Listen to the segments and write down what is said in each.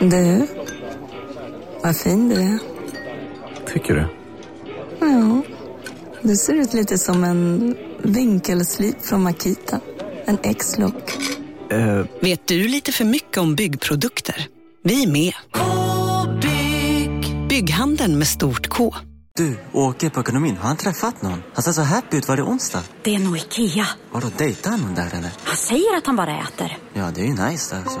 Du, vad fin du är. Tycker du? Ja, du ser ut lite som en vinkelslip från Makita. En X-look. Eh, Vet du lite för mycket om byggprodukter? Vi är med. -bygg. Bygghandeln med stort K. Du, åker på ekonomin. Har han träffat någon? Han ser så happy ut. Var det onsdag? Det är nog Ikea. Har du dejtat någon där eller? Han säger att han bara äter. Ja, det är ju nice alltså.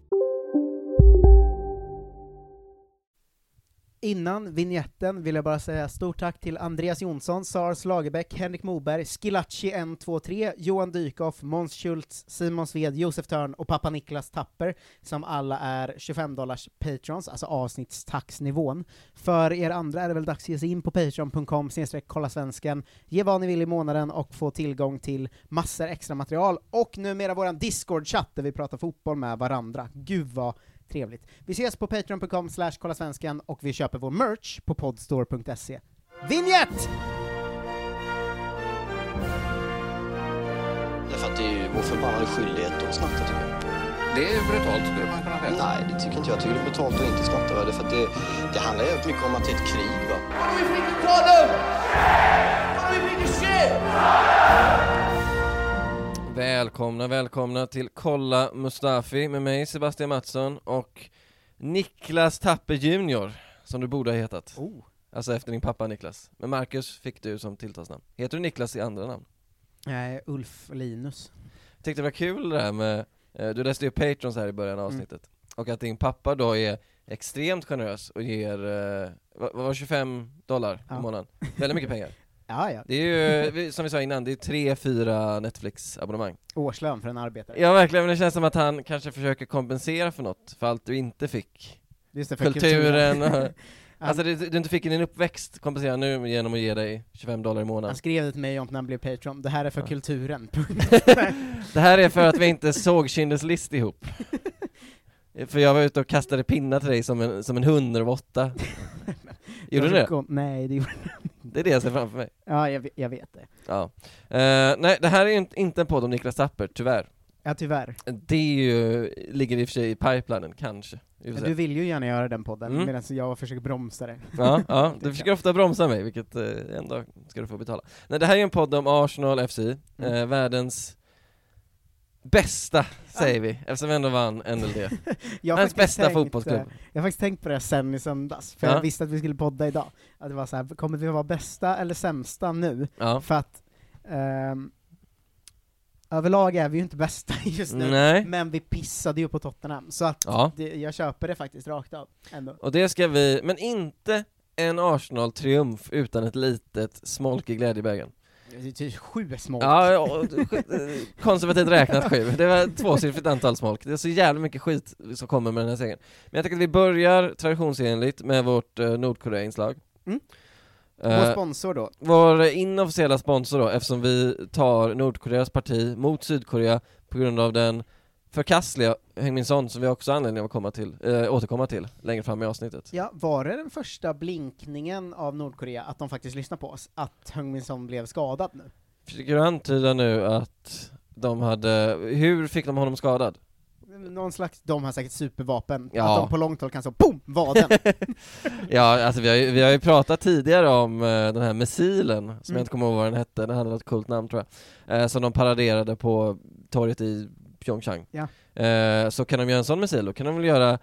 Innan vignetten vill jag bara säga stort tack till Andreas Jonsson, Sars Lagerbäck, Henrik Moberg, Skilacci 123, Johan Dykhoff, Måns Schultz, Simon Sved, Josef Törn och pappa Niklas Tapper, som alla är 25 dollars patrons, alltså avsnittstaxnivån. För er andra är det väl dags att ge sig in på patreon.com kolla svensken, ge vad ni vill i månaden och få tillgång till massor extra material, och numera våran Discord-chatt där vi pratar fotboll med varandra. Gud vad Trevligt. Vi ses på patreon.com slash kolla svensken och vi köper vår merch på podstore.se. Vinjett! Därför att det är ju vår förbannade skyldighet att snatta tycker jag. Det är brutalt skulle man kunna säga. Nej, det tycker inte jag. Jag tycker det är brutalt att inte snatta. Va? Därför att det, det handlar ju mycket om att det är ett krig. Va? Välkomna, välkomna till Kolla Mustafi med mig Sebastian Mattsson och Niklas Tapper Junior, som du borde ha hetat. Oh. Alltså efter din pappa Niklas. Men Marcus fick du som tilltalsnamn. Heter du Niklas i andra namn? Nej, Ulf Linus. Tyckte det var kul det där med, eh, du läste ju Patrons här i början av avsnittet, och att din pappa då är extremt generös och ger, eh, vad var det, 25 dollar Ja. i månaden? Väldigt mycket pengar. Ja, ja. Det är ju, som vi sa innan, det är tre, fyra Netflix-abonnemang. Årslön för en arbetare. Ja verkligen, men det känns som att han kanske försöker kompensera för något, för allt du inte fick. Just det, för Kulturen, och, Han- alltså det du inte fick i din uppväxt, kompensera nu genom att ge dig 25 dollar i Han månaden. skrev det till mig om när han blev Patreon, det här är för Ja. kulturen. Det här är för att vi inte såg Schindler's list ihop. För jag var ute och kastade pinnar till dig som en, som en hund när du var åtta. Gjorde du det? Kom- Nej, det gjorde Det är det jag ser framför mig. Ja, jag, vet- jag vet det. Ja. Eh, nej, det här är ju inte- en podd om Niklas Tapper, tyvärr. Ja, tyvärr. Det är ju, ligger i och för sig i pipelinen, kanske. Se. Du vill ju gärna göra den podden, Mm. medan jag försöker bromsa det. Ja, ja, du försöker ofta bromsa mig, vilket eh, en dag ska du få betala. Nej, det här är ju en podd om Arsenal FC, eh, Mm. världens bästa, säger vi, eftersom vi ändå vann NLD. Faktiskt bästa tänkt, fotbollsklubb. eh, Jag har faktiskt tänkt på det sen i söndags, för Ja. jag visste att vi skulle podda idag. Att det var så här, kommer vi vara bästa eller sämsta nu? Ja. För att ehm, överlag är vi ju inte bästa just nu, Nej. men vi pissade ju på Tottenham, så att Ja. det, jag köper det faktiskt rakt av, ändå. Och det ska vi, men inte en Arsenal-triumf utan ett litet smolk i glädjebägaren. Typ sju smolk. Ja, eh, konservativt räknat sju. Det var tvåsiffrigt antal smolk. Det är så jävla mycket skit som kommer med den här serien. Men jag tycker att vi börjar traditionsenligt med vårt uh, Nordkorea-inslag. Mm. Eh, Vår sponsor då. Vår inofficiella sponsor då, eftersom vi tar Nordkoreas parti mot Sydkorea på grund av den förkastliga Heung Min Son som vi också har anledning att komma till, äh, återkomma till längre fram i avsnittet. Ja, var det den första blinkningen av Nordkorea att de faktiskt lyssnar på oss? Att Heung Min Son blev skadad nu? Försöker du antyda nu att de hade, hur fick de honom skadad? Någon slags, de har säkert supervapen, Ja. att de på långt håll kan så BOOM! Vaden! Ja, alltså vi har, ju, vi har ju pratat tidigare om eh, den här missilen, som Mm. jag inte kommer ihåg vad den hette, den hade något coolt namn tror jag, eh, som de paraderade på torget i Pyeongchang. Ja. Eh, så kan de göra en sån missil, då kan de väl göra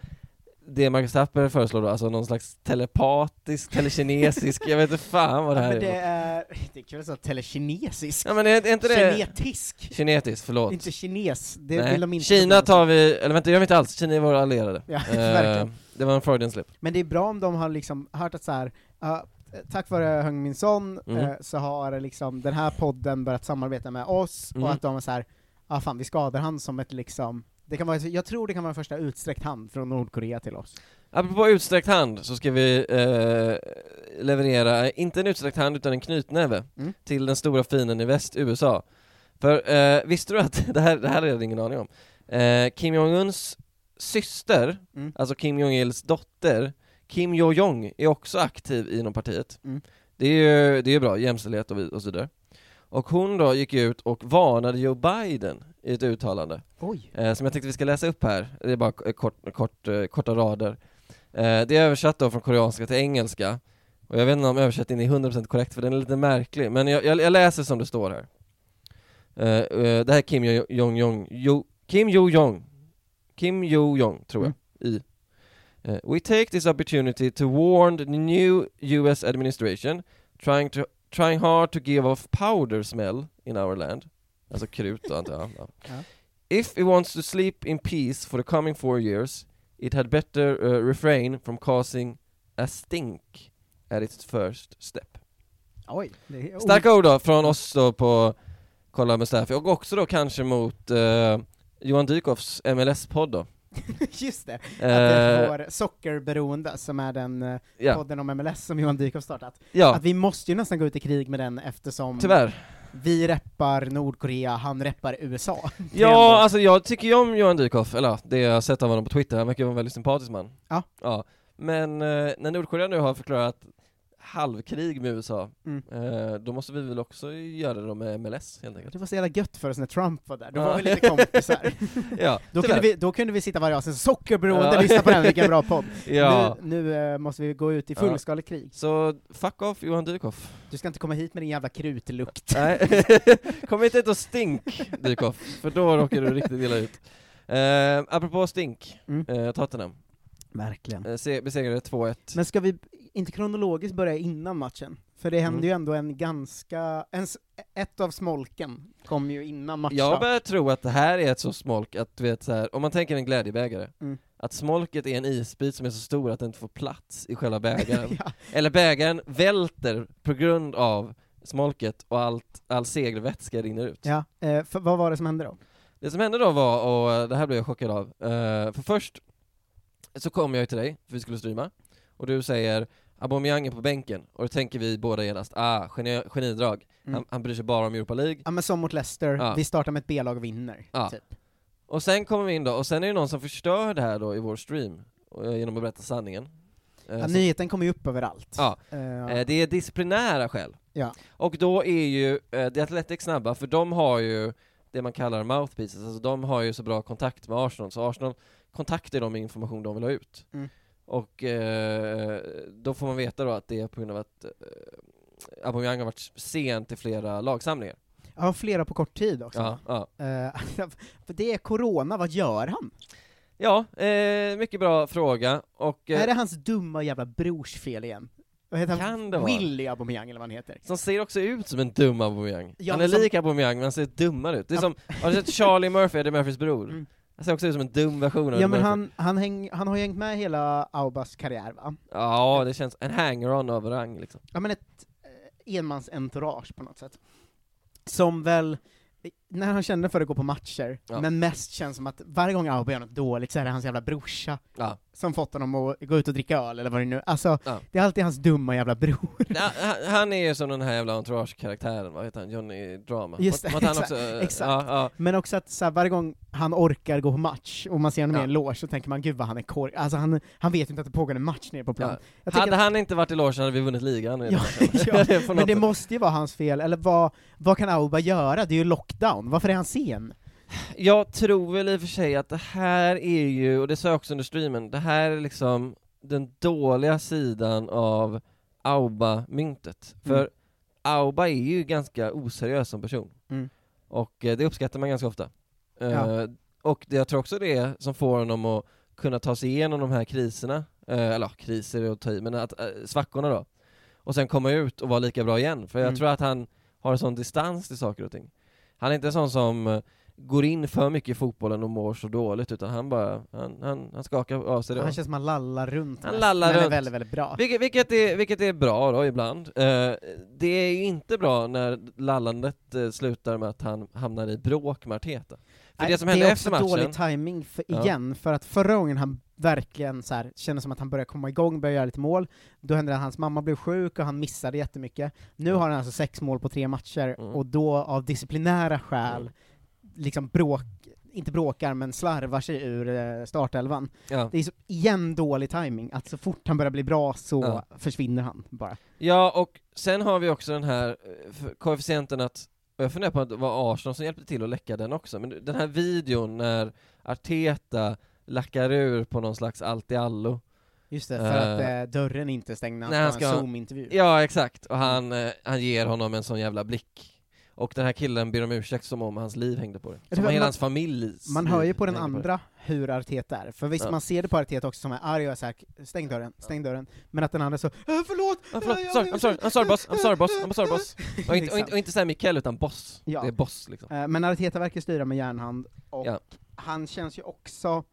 det Marcus Tapper föreslår då, alltså någon slags telepatisk, telekinesisk, jag vet inte fan vad det här Men det är. det är kul att säga telekinesisk. Ja men är, är inte det... Kinetisk! Kinetisk, förlåt. Inte kines, det Nej. vill de inte Kina tar vi, eller vänta, gör vi inte alls, Kina är våra allierade. Ja, Eh, verkligen. Det var en Freudian slip. Men det är bra om de har liksom hört att så här, ja, tack vare Heung Min Son Mm. eh, så har liksom den här podden börjat samarbeta med oss, Mm. och att de är så här, ja fan vi skadar han som ett liksom Det kan vara, jag tror det kan vara en första utsträckt hand från Nordkorea till oss. Apropå utsträckt hand så ska vi eh, leverera, inte en utsträckt hand utan en knytnäve Mm. till den stora fienden i väst, USA. För eh, visste du att, det här, det här hade jag ingen aning om, eh, Kim Jong-Uns syster, Mm. alltså Kim Jong-Ils dotter, Kim Jo-Jong är också aktiv inom partiet. Mm. Det är ju det är bra, jämställdhet och, och så vidare. Och hon då gick ut och varnade Joe Biden i ett uttalande Oj. eh, som jag tänkte vi ska läsa upp här. Det är bara kort, kort, eh, korta rader. Eh, det är översatt då från koreanska till engelska. Och jag vet inte om översättningen är 100% korrekt för den är lite märklig, men jag, jag, jag läser som det står här. Eh, eh, det här är Kim Jo- Jong-Jong, jo, Kim Jo-Jong, Kim Jo-Jong tror jag, i. Eh, We take this opportunity to warn the new US administration trying, to, trying hard to give off powder smell in our land. Alltså krut då antar jag. Ja. If it wants to sleep in peace for the coming four years, it had better uh, refrain from causing a stink at its first step. Oj. Är, Starka ord då från oss då på Kolla Mustafi och också då kanske mot uh, Johan Dykhoffs MLS-podd då. Just det, att Eh, det är vår Sockerberoende, som är den eh, Ja. podden om MLS som Johan Dykhoff startat. Ja. Att vi måste ju nästan gå ut i krig med den eftersom Tyvärr. vi reppar Nordkorea, han reppar USA. Ja, alltså jag tycker ju om Johan Dykhoff, eller det jag har sett av honom på Twitter, han verkar vara en väldigt sympatisk man. Ja. ja. Men eh, när Nordkorea nu har förklarat halvkrig med USA, Mm. eh, då måste vi väl också göra det med MLS helt enkelt. Det var så jävla gött för oss när Trump var där, då Ja. var vi lite kompisar. Ja, då, kunde vi, då kunde vi sitta varje avsnitt, sockerberoende, Ja. lyssna på den, vilken bra podd. Ja. Nu, nu eh, måste vi gå ut i fullskaligt krig. Så fuck off Johan Dykhoff. Du ska inte komma hit med din jävla krutlukt. Nej, kom inte hit och stink Dykhoff, för då råkar du riktigt illa ut. Eh, apropå stink, Mm. eh, Tottenham. Verkligen. Eh, se- besegrade 2-1. Men ska vi inte kronologiskt börja innan matchen? För det hände Mm. ju ändå en ganska, en, ett av smolken kom ju innan matchen. Jag börjar tro att det här är ett så smolk att du vet så här, om man tänker en glädjebägare, Mm. att smolket är en isbit som är så stor att den inte får plats i själva bägaren. Ja. Eller bägaren välter på grund av smolket och allt, all segervätska rinner ut. Ja, eh, för, vad var det som hände då? Det som hände då var, och eh, det här blev jag chockad av, eh, för först så kom jag till dig, för vi skulle streama, och du säger Aubameyang är på bänken, och då tänker vi båda genast, ah, geni, genidrag, Mm. han, han bryr sig bara om Europa League. Ja men som mot Leicester, Ja. vi startar med ett B-lag och vinner, Ja. typ. Och sen kommer vi in då, och sen är det någon som förstör det här då i vår stream, eh, genom att berätta sanningen. Eh, Ja, som- nyheten kommer ju upp överallt. Ja, Eh, eh, det är disciplinära skäl. Ja. Och då är ju eh, The Athletic snabba, för de har ju det man kallar mouthpieces, alltså de har ju så bra kontakt med Arsenal, så Arsenal kontaktar dem med information de vill ha ut. Mm. Och eh, då får man veta då att det är på grund av att eh, Aubameyang har varit sent i flera lagsamlingar. Ja, flera på kort tid också. Ja, ja. Eh, för det är corona, vad gör han? ja eh, mycket bra fråga, och eh, Är det hans dumma jävla brors fel igen? Vad heter han? Kan det vara? Willy Aubameyang eller vad han heter. som ser också ut som en dum Aubameyang. Ja, han är som- lik Aubameyang men han ser dummare ut. Det är som, har du sett Charlie Murphy, Eddie Murphys bror? Mm. Han ser också ut som en dum version av Ja men han, han, häng, han har ju hängt med hela Aubas karriär va? Ja, det känns en hanger-on av rang liksom. Ja men ett eh, enmans-entourage på något sätt. Som väl, när han kände för att gå på matcher, Ja. men mest känns som att varje gång Auba gör något dåligt så är det hans jävla brorsa Ja. Som fått honom att gå ut och dricka öl eller vad det nu Alltså, Ja. det är alltid hans dumma jävla bror. Ja, han, är ju som den här jävla entourage-karaktären, vad heter han? Johnny Drama? Just det, exakt, också, exakt. Ja. Men också att så här, varje gång han orkar gå på match, och man ser honom i en loge, så tänker man gud vad han är kork. Alltså han, han vet inte att det pågår en match nere på plan. Hade att- han inte varit i logen hade vi vunnit ligan. Ja, men det måste ju vara hans fel, eller vad, vad kan Auba göra? Det är ju lockdown, varför är han sen? Jag tror väl i och för sig att det här är ju, och det sa jag också under streamen, det här är liksom den dåliga sidan av Auba-myntet. För Mm. Auba är ju ganska oseriös som person. Mm. Och eh, det uppskattar man ganska ofta. Eh, Ja. Och det, jag tror också det är som får honom att kunna ta sig igenom de här kriserna, eh, eller ja, kriser är att ta i, men att, svackorna då. Och sen komma ut och vara lika bra igen, för jag Mm. tror att han har en sån distans till saker och ting. Han är inte en sån som går in för mycket i fotbollen och mår så dåligt, utan han bara, han, han, han skakar av sig det. Han känns som han lallar runt Han lallar men är runt. väldigt, väldigt bra. Vilket, vilket, är, vilket är bra då ibland. Eh, det är ju inte bra när lallandet eh, slutar med att han hamnar i bråk med Arteta. För det som det hände är efter också matchen... dålig timing för, Ja. igen, för att förra gången han verkligen så här, kände som att han började komma igång, började göra lite mål, då hände det att hans mamma blev sjuk och han missade jättemycket. Nu har han alltså sex mål på tre matcher, Mm. och då av disciplinära skäl, Mm. Liksom bråk, inte bråkar, men slarvar sig ur eh, startelvan. Ja. Det är så, igen dålig timing att så fort han börjar bli bra så Ja. försvinner han bara. Ja, och sen har vi också den här eh, koefficienten att, och jag funderar på att det var Arsenal som hjälpte till att läcka den också, men den här videon när Arteta lackar ur på någon slags allt-i-allo Just det, för att Eh, eh, dörren inte är stängd när han ska ha en Zoom-intervju. Ja, exakt, och han, han ger honom en sån jävla blick och den här killen ber om ursäkt som om hans liv hängde på det. Som var- hela man- hans familjs Man hör ju på den andra hur Arteta är, för visst Ja. man ser det på Arteta också som är arg och är såhär, stäng dörren, stäng dörren, men att den andra så, äh, förlåt! Ah, förlåt, äh, jag- sorry, I'm sorry, I'm sorry boss, I'm sorry boss, I'm sorry boss. Och inte, och inte, och inte såhär Mikael utan boss. Ja. Det är boss liksom. Eh, Men Arteta verkar styra med järnhand, och Ja. han känns ju också,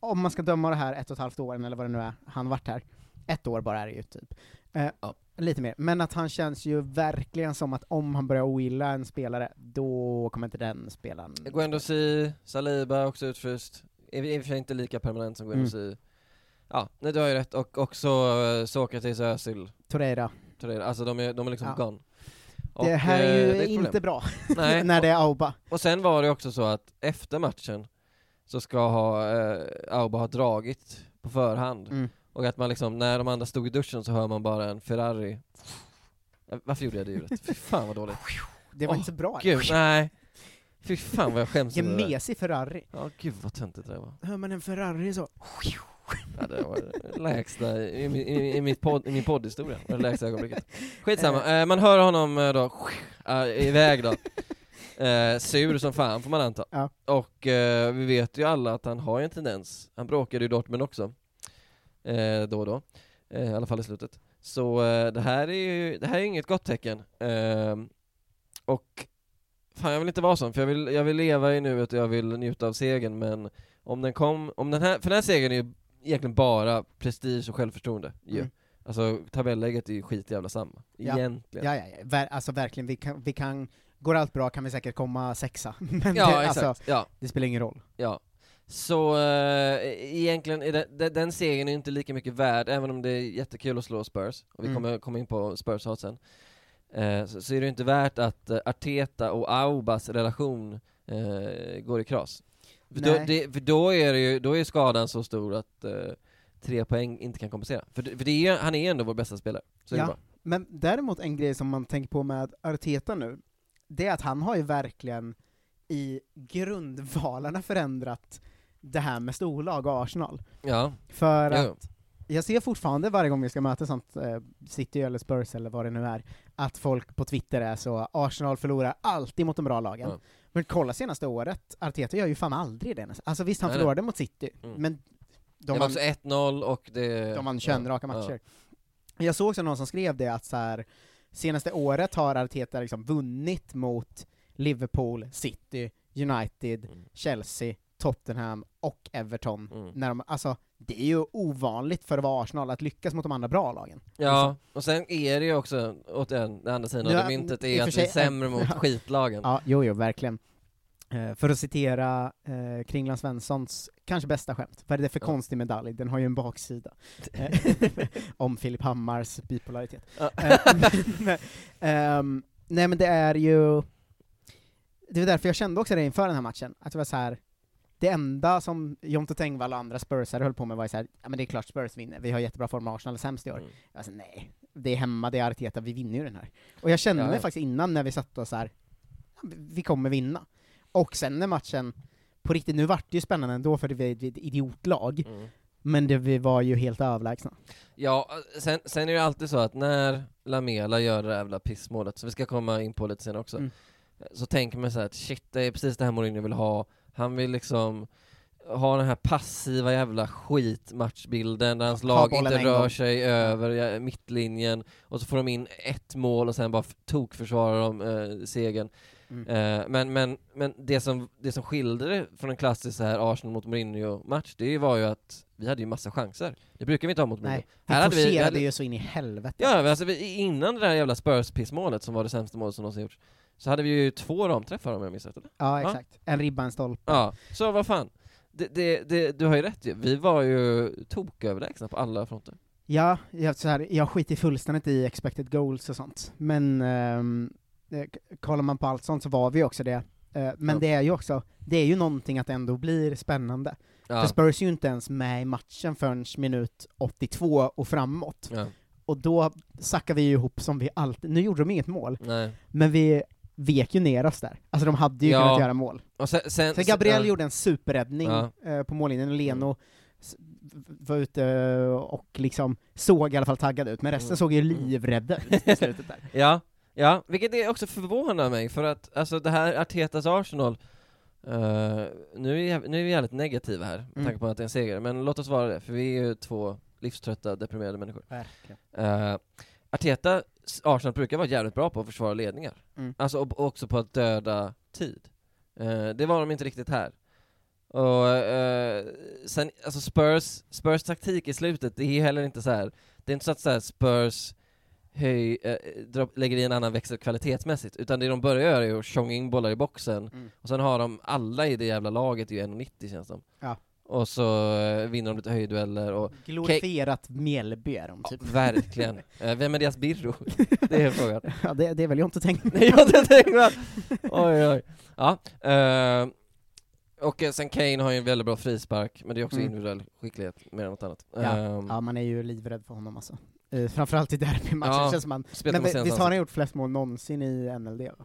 om man ska döma det här ett och ett halvt åren, eller vad det nu är, han varit här, ett år bara är det ju typ. Eh, Ja. Lite mer, men att han känns ju verkligen som att om han börjar ogilla en spelare, då kommer inte den spelaren... Guendouzi, Saliba också utfryst. I och för sig inte lika permanent som Guendouzi. Ja, nej du har ju rätt. Och också uh, Sokratis och Özil. Torreira. Torreira. Alltså de är, de är liksom Ja. gone. Det Och, här är eh, ju det problem. inte bra, när det är Auba. Och sen var det också så att efter matchen så ska ha, eh, Auba ha dragit på förhand. Mm. Och att man liksom, när de andra stod i duschen så hör man bara en Ferrari. Eh, Varför gjorde jag det ljudet? Fy fan vad dåligt. Det var Åh, inte så bra. Gud, nej. Fy fan vad jag skäms över det mesig Ferrari. Ja, gud vad töntigt det var. Hör man en Ferrari så... Ja, det var det lägsta i, i, i, mitt podd, i min poddhistoria, det lägsta ögonblicket. Skitsamma, eh, man hör honom eh, då, iväg då. Eh, sur som fan får man anta. Ja. Och eh, vi vet ju alla att han har ju en tendens, han bråkade ju i Dortmund också, eh, då och då, eh, i alla fall i slutet. Så eh, det här är ju, det här är inget gott tecken. Eh, och fan jag vill inte vara sån, för jag vill, jag vill leva i nuet och jag vill njuta av segern, men om den kom, om den här, för den här segern är ju egentligen bara prestige och självförtroende ju. Mm. Alltså tabelläget är ju skit jävla samma, Ja. egentligen. Ja, ja, ja. Ver, alltså verkligen, vi kan, vi kan, går allt bra kan vi säkert komma sexa. Men Ja, det, alltså, ja, det spelar ingen roll. ja. Så eh, egentligen, är det, den, den segern är inte lika mycket värd, även om det är jättekul att slå Spurs, och vi Mm. kommer komma in på Spurs hat sen. Eh, så, så är det inte värt att eh, Arteta och Aubas relation går i kras. För då, det, för då är det ju, då är skadan så stor att tre poäng inte kan kompensera. För, för det är, han är ändå vår bästa spelare. Så Ja. Men däremot en grej som man tänker på med Arteta nu, det är att han har ju verkligen i grundvalarna förändrat det här med storlag och Arsenal. Ja, För Jo. att jag ser fortfarande varje gång vi ska möta sånt, eh, City eller Spurs eller vad det nu är, att folk på Twitter är så, Arsenal förlorar alltid mot de bra lagen. Ja. Men kolla senaste året, Arteta gör ju fan aldrig det nästan. Alltså visst, han Nej, förlorade mot City, Mm. men de de det var också 1-0 och det... de vann 21 ja, raka matcher. Jag såg också någon som skrev det att så här, senaste året har Arteta liksom vunnit mot Liverpool, City, United, Mm. Chelsea, Tottenham och Everton. Mm. När de, alltså, det är ju ovanligt för att vara Arsenal att lyckas mot de andra bra lagen. Ja, och sen är det ju också, åt den, den andra sidan av Ja, det myntet, är att för vi är sig- sämre mot Ja. skitlagen. Ja, jo, jo, verkligen. Eh, för att citera eh, Kringlan Svenssons kanske bästa skämt, vad är det för Ja. konstig medalj? Den har ju en baksida. Eh, om Filip Hammars bipolaritet. Ja. Eh, ehm, nej men det är ju, det var därför jag kände också det inför den här matchen, att det var så här. Det enda som Jonte Tengvall och andra Spursare höll på med var ju så här, ja men det är klart Spurs vinner, vi har jättebra form, Arsenal är sämst i år. Mm. Jag sa nej, det är hemma, det är Arteta, vi vinner ju den här. Och jag kände Ja, mig faktiskt innan när vi satt och så här, ja, vi kommer vinna. Och sen när matchen, på riktigt, nu vart det ju spännande ändå för det var ett idiotlag, Mm. men det, vi var ju helt överlägsna. Ja, sen, sen är det alltid så att när Lamela gör det där jävla pissmålet, som vi ska komma in på lite sen också, Mm. så tänker man så här att shit, det är precis det här Mourinho vill ha. Han vill liksom ha den här passiva jävla skitmatchbilden där hans Ha lag inte rör sig över mittlinjen och så får de in ett mål och sen bara tokförsvarar de eh, segern. Mm. Eh, men men, men det, som, det som skilde det från en klassisk så här Arsenal mot Mourinho-match, det var ju att vi hade ju massa chanser. Det brukar vi inte ha mot Mourinho. Nej, vi Här hade vi- forcerade hade- ju så in i helvete. Ja, alltså vi, innan det där jävla Spurs-pissmålet som var det sämsta målet som någonsin gjorts, så hade vi ju två ramträffar om jag minns rätt eller? Ja, exakt. En ribba, en stolpe. Ja, så vad fan. Det, det, det, du har ju rätt ju. vi var ju toköverlägsna på alla fronter. Ja, jag, så här, jag skiter fullständigt i expected goals och sånt, men k- kollar man på allt sånt så var vi också det. Eh, men Ja. det är ju också, det är ju någonting att det ändå blir spännande. Ja. För Spurs är ju inte ens med i matchen förrän minut 82 och framåt. Ja. Och då sackar vi ihop som vi alltid, nu gjorde de inget mål, Nej. men vi vek ju ner oss där. Alltså de hade ju Ja. kunnat göra mål. Och sen, sen, Sen Gabriel ja. gjorde en superräddning eh, på mållinjen, och Leno v- var ute och liksom såg i alla fall taggad ut, men resten Mm. såg ju livrädda ut i slutet där. Ja, ja, vilket det också förvånar mig, för att alltså det här Artetas Arsenal eh, nu, är, nu är vi jävligt negativa här, med Mm. tanke på att det är en seger, men låt oss vara det, för vi är ju två livströtta, deprimerade människor. Verkligen. Uh, Arteta, Arsenal brukar vara jävligt bra på att försvara ledningar. Mm. Alltså, och och också på att döda tid. Eh, det var de inte riktigt här. Och eh, sen, alltså Spurs, Spurs taktik i slutet, det är heller inte så här. det är inte så att så här Spurs höj, eh, dra, lägger i en annan växel kvalitetsmässigt, utan det de börjar göra är att tjonga in bollar i boxen, Mm. och sen har de, alla i det jävla laget är ju 1,90 känns det Ja. Och så eh, vinner de lite höjddueller och Glorifierat Mjällby är de typ. Verkligen. Eh, vem är deras Birro? Det är frågan. Ja, det, det är väl jag inte tänkt Nej, jag har inte tänkt mig. Oj, oj. Ja. eh, och sen Kane har ju en väldigt bra frispark, men det är också Mm. individuell skicklighet mer än något annat. Ja, Ehm, ja, man är ju livrädd för honom alltså. Eh, framförallt i derbymatchen Ja, känns man... Men visst har han gjort flest mål någonsin i NLD? Va?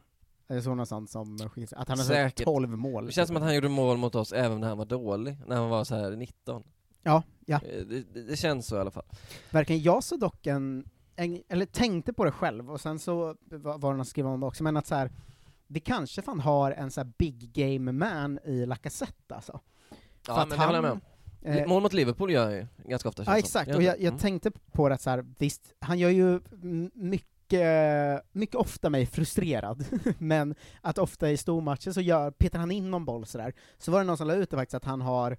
Är det så någonstans som skiljer Att han har Säkert. Säkert. 12 mål? Det känns som att han gjorde mål mot oss även när han var dålig, när han var så här 19. Ja, ja. Eh, Det, det, känns så i alla fall. Verkligen, jag såg dock en, en, eller tänkte på det själv, och sen så var var det någon som skrev om det också, men att så här, vi kanske fan har en så big game man i Lacazette alltså. Ja, För men det håller jag med om. eh, Mål mot Liverpool gör han ju ganska ofta Ja exakt, och han jag, jag Mm. tänkte på det så här, visst, han gör ju m- mycket, mycket ofta mig frustrerad, men att ofta i stormatcher så gör, petar han in någon boll sådär, så var det någon som la ut det faktiskt att han har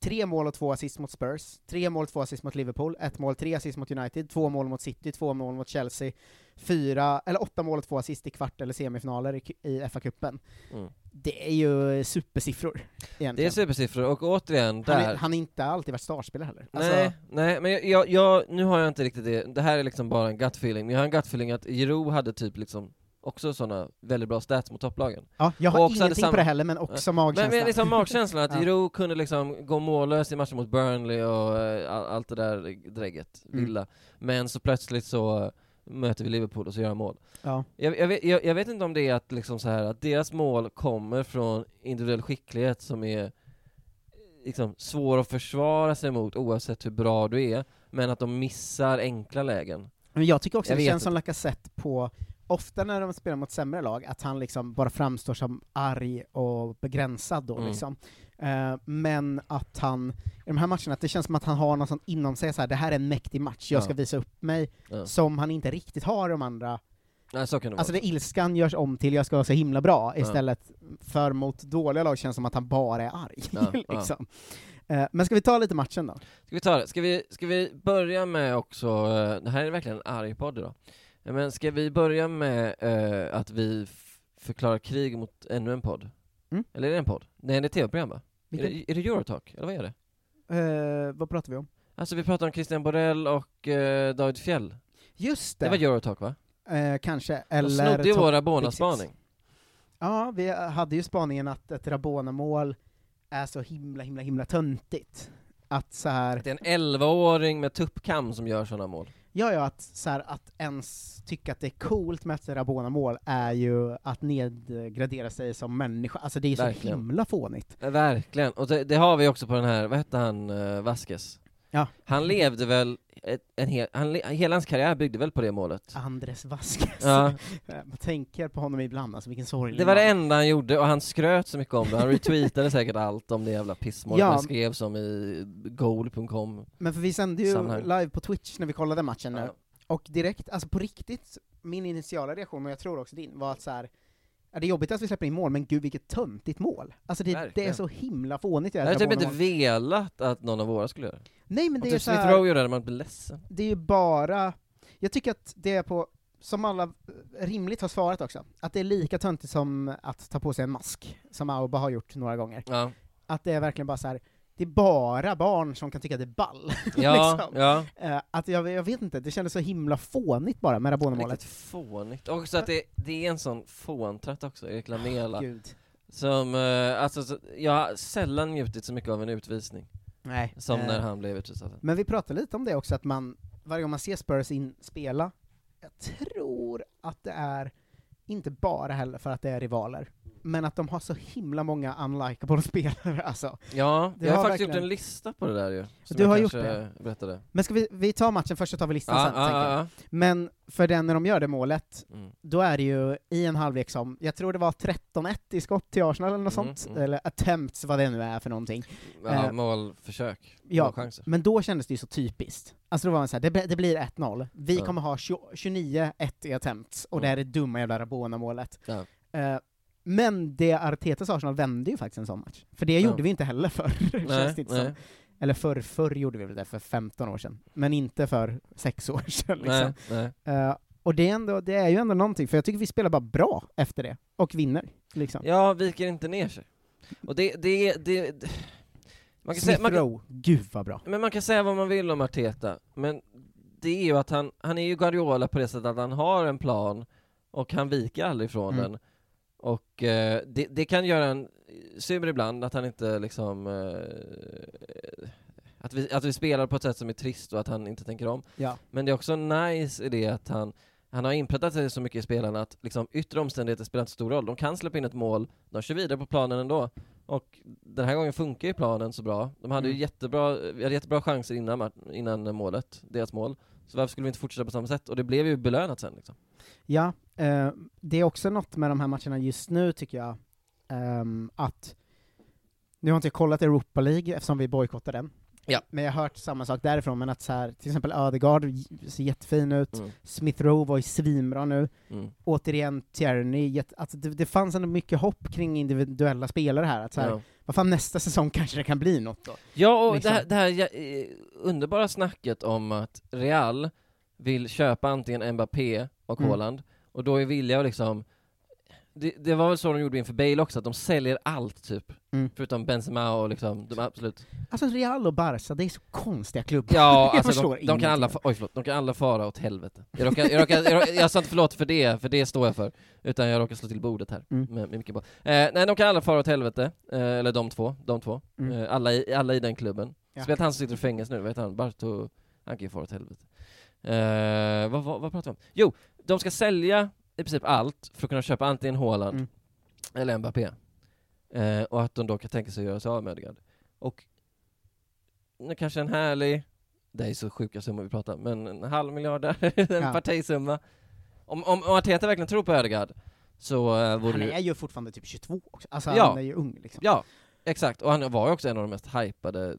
tre mål och två assist mot Spurs, tre mål och två assist mot Liverpool, ett mål, tre assist mot United, två mål mot City, två mål mot Chelsea, fyra, eller åtta mål och två assist i kvart eller semifinaler i, i FA-cupen. Mm. Det är ju supersiffror, egentligen. Det är supersiffror, och återigen, han, där... är, han har inte alltid varit startspelare heller. Alltså, Nej, nej, men jag, jag, jag, nu har jag inte riktigt det, det här är liksom bara en gut feeling, men jag har en gut feeling att Giroud hade typ liksom också sådana väldigt bra stats mot topplagen. Ja, jag har ingenting på samma- det heller, men också Men, magkänsla. men liksom magkänslan, att Ja. Giroud kunde liksom gå mållös i matchen mot Burnley och all, allt det där drägget, Mm. Villa. Men så plötsligt så möter vi Liverpool och så gör han mål. Ja. Jag, jag, vet, jag, jag vet inte om det är att liksom så här att deras mål kommer från individuell skicklighet som är liksom svår att försvara sig mot oavsett hur bra du är, men att de missar enkla lägen. Men jag tycker också Jag det känns som inte. Lacazette på, ofta när de spelar mot sämre lag, att han liksom bara framstår som arg och begränsad då Mm. liksom. Eh, men att han, i de här matcherna, att det känns som att han har något sånt inom sig, så här, det här är en mäktig match, jag Ja. ska visa upp mig, Ja. som han inte riktigt har de andra. Nej, så kan det Alltså vara. det ilskan görs om till jag ska vara så himla bra, Ja. istället för mot dåliga lag känns som att han bara är arg. Liksom. Eh, men ska vi ta lite matchen då? Ska vi ta det? Ska vi, ska vi börja med också, eh, det här är verkligen en arg podd idag, men ska vi börja med eh, att vi förklarar krig mot ännu en podd? Mm. Eller är det en podd? Nej, det är ett tv-program va? Är det, är det Eurotalk? Eller vad är det? Eh, vad pratar vi om? Alltså vi pratar om Christian Borell och eh, David Fjell. Just Det det! var Eurotalk va? Eh, kanske, De eller... snodde ju våra Big Bona-spaning. Ja, vi hade ju spaningen att ett Rabona-mål är så himla, himla, himla töntigt. Att så här, Det är en 11-åring med tuppkam som gör sådana mål. Ja, ja, att, så här, att ens tycka att det är coolt med ett Rabona-mål är ju att nedgradera sig som människa. Alltså det är så Verkligen. himla fånigt. Eh, Verkligen, och det, det har vi också på den här, vad hette han, uh, Vasquez? Ja. Han levde väl, ett, en hel, han, hela hans karriär byggde väl på det målet? Andres Vasquez. Ja. Man tänker på honom ibland, alltså vilken sorglig Det var det man. enda han gjorde, och han skröt så mycket om det, han retweetade säkert allt om det jävla pissmålet Ja. han skrev som i goal.com Men för vi sände ju Sammanhang. live på Twitch när vi kollade matchen nu, Ja. och direkt, alltså på riktigt, min initiala reaktion, och jag tror också din, var att så här. Ja, det är jobbigt att vi släpper in mål, men gud vilket töntigt mål! Alltså det, det är så himla fånigt det Jag hade typ inte velat att någon av våra skulle göra det. Nej men Om det är typ så Smith Rowe gjorde det, man blivit ledsen. det är ju bara, jag tycker att det är på som alla eh, rimligt har svarat också, att det är lika töntigt som att ta på sig en mask, som Auba har gjort några gånger. Ja, Att det är verkligen bara så här. Det är bara barn som kan tycka det är ball. ja, liksom. ja. Eh, att jag, jag vet inte, det kändes så himla fånigt bara med Rabona-målet. Riktigt fånigt. Och också att det, det är en sån fåntratt också, Erik Lamela. Gud. Som, eh, alltså, så, jag har sällan njutit så mycket av en utvisning Nej. som eh, när han blev utvisad. Men vi pratade lite om det också, att man, varje gång man ser Spurs in spela, jag tror att det är, inte bara heller för att det är rivaler, men att de har så himla många unlikable spelare alltså. Ja, Det jag har, faktiskt gjort verkligen- en lista på det där ju. som Du jag har gjort kanske berättade. Men ska vi, vi tar matchen först och tar vi listan Ja, sen, ja, tänker jag. Men för den när de gör det målet. Mm. då är det ju i en halvlek som, jag tror det var 13-1 i skott till Arsenal eller något Mm, sånt, mm. eller attempts, vad det nu är för någonting. Ja, Eh, målförsök, ja, målchanser. Men då kändes det ju så typiskt. Alltså då var man såhär, det, det blir 1-0, vi kommer ha 20 29-1 i attempts, och det är det dumma jävla Rabona-målet. Ja. Eh, men det Artetas Arsenal vände ju faktiskt en sån match. För det Ja. gjorde vi inte heller förr, känns Nej, det inte nej, som. Eller förr, förr gjorde vi det, för 15 år sedan. Men inte för 6 år sedan liksom. nej, nej. Eh, och det är, ändå, det är ju ändå någonting, för jag tycker vi spelar bara bra efter det, och vinner. Liksom. Ja, viker inte ner sig. Och det, det, det, det man kan säga, Smith man kan, Rowe, gud vad bra. men man kan säga vad man vill om Arteta, men det är ju att han, han är ju Guardiola på det sättet att han har en plan, och han viker aldrig från Mm. den. Och eh, det, det kan göra en sur ibland, att han inte liksom eh, att, vi, att vi spelar på ett sätt som är trist och att han inte tänker om. Ja. Men det är också nice i det att han, han har inpräntat sig så mycket i spelarna att liksom yttre omständigheter spelar inte stor roll. De kan släppa in ett mål, de kör vidare på planen ändå. Och den här gången funkar ju planen så bra. De hade ju Mm. jättebra, vi hade jättebra chanser innan, innan målet, deras mål. Så varför skulle vi inte fortsätta på samma sätt? Och det blev ju belönat sen liksom. Ja, eh, det är också något med de här matcherna just nu tycker jag, ehm, att nu har inte jag kollat Europa League eftersom vi bojkottar den, Ja. men jag har hört samma sak därifrån, men att så här, till exempel Ödegaard ser jättefin ut, Mm. Smith Rowe var ju svinbra nu, Mm. återigen Tierney, alltså det, det fanns ändå mycket hopp kring individuella spelare här, att så här, Ja. vad fan nästa säsong kanske det kan bli något då. Ja, och Liksom. det här, det här ja, eh, underbara snacket om att Real vill köpa antingen Mbappé och Mm. Haaland, och då är villiga att liksom det, det var väl så de gjorde inför Bale också, att de säljer allt typ, Mm. förutom Benzema och liksom, de absolut Alltså Real och Barca, det är så konstiga klubbar. Ja, jag alltså de, de kan alla, oj förlåt, de kan alla fara åt helvete. Jag, råkar, jag, råkar, jag, råkar, jag sa inte förlåt för det, för det står jag för, utan jag råkar slå till bordet här Mm. med, med mycket. Eh, nej, de kan alla fara åt helvete, eh, eller de två, de två. Mm. Eh, alla, i, alla i den klubben. Ja. Speciellt han som sitter i fängelse nu, vad heter han? Barto, han kan ju fara åt helvete. Eh, vad, vad, vad pratar vi om? Jo, de ska sälja i princip allt för att kunna köpa antingen Haaland Mm. eller Mbappé. Eh, och att de då kan tänka sig att göra sig av med Ödegaard. Och nu kanske en härlig, det är så sjuka summor vi pratar men en halv miljard där, en Ja. partisumma. Om, om, om Arteta verkligen tror på Ödegaard så uh, vore Han är ju fortfarande typ 22 också, alltså Ja. han är ju ung liksom. Ja, exakt. Och han var ju också en av de mest hypade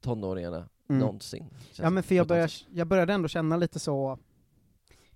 tonåringarna Mm. någonsin. Ja men för jag, sätt. jag började ändå känna lite så,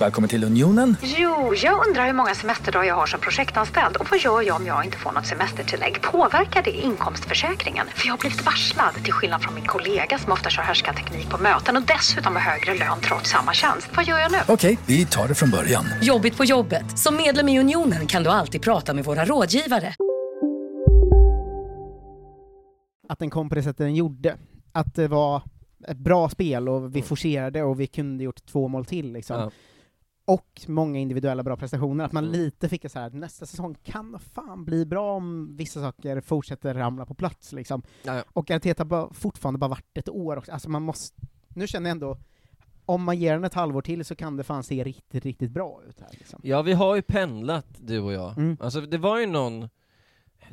Välkommen till Unionen. Jo, jag undrar hur många semesterdagar jag har som projektanställd och vad gör jag om jag inte får något semestertillägg? Påverkar det inkomstförsäkringen? För jag har blivit varslad, till skillnad från min kollega som ofta kör härskarteknik på möten och dessutom har högre lön trots samma tjänst. Vad gör jag nu? Okej, vi tar det från början. Jobbigt på jobbet. Som medlem i Unionen kan du alltid prata med våra rådgivare. Att den kom på det sättet den gjorde. Att det var ett bra spel och vi forcerade och vi kunde gjort två mål till liksom. Ja. Och många individuella bra prestationer, att man Mm. lite fick så här nästa säsong kan fan bli bra om vissa saker fortsätter ramla på plats liksom. Ja, ja. Och Arteta har fortfarande bara varit ett år också, alltså man måste, nu känner jag ändå, om man ger den ett halvår till så kan det fan se riktigt, riktigt bra ut här liksom. Ja, vi har ju pendlat, du och jag. Mm. Alltså, det var ju någon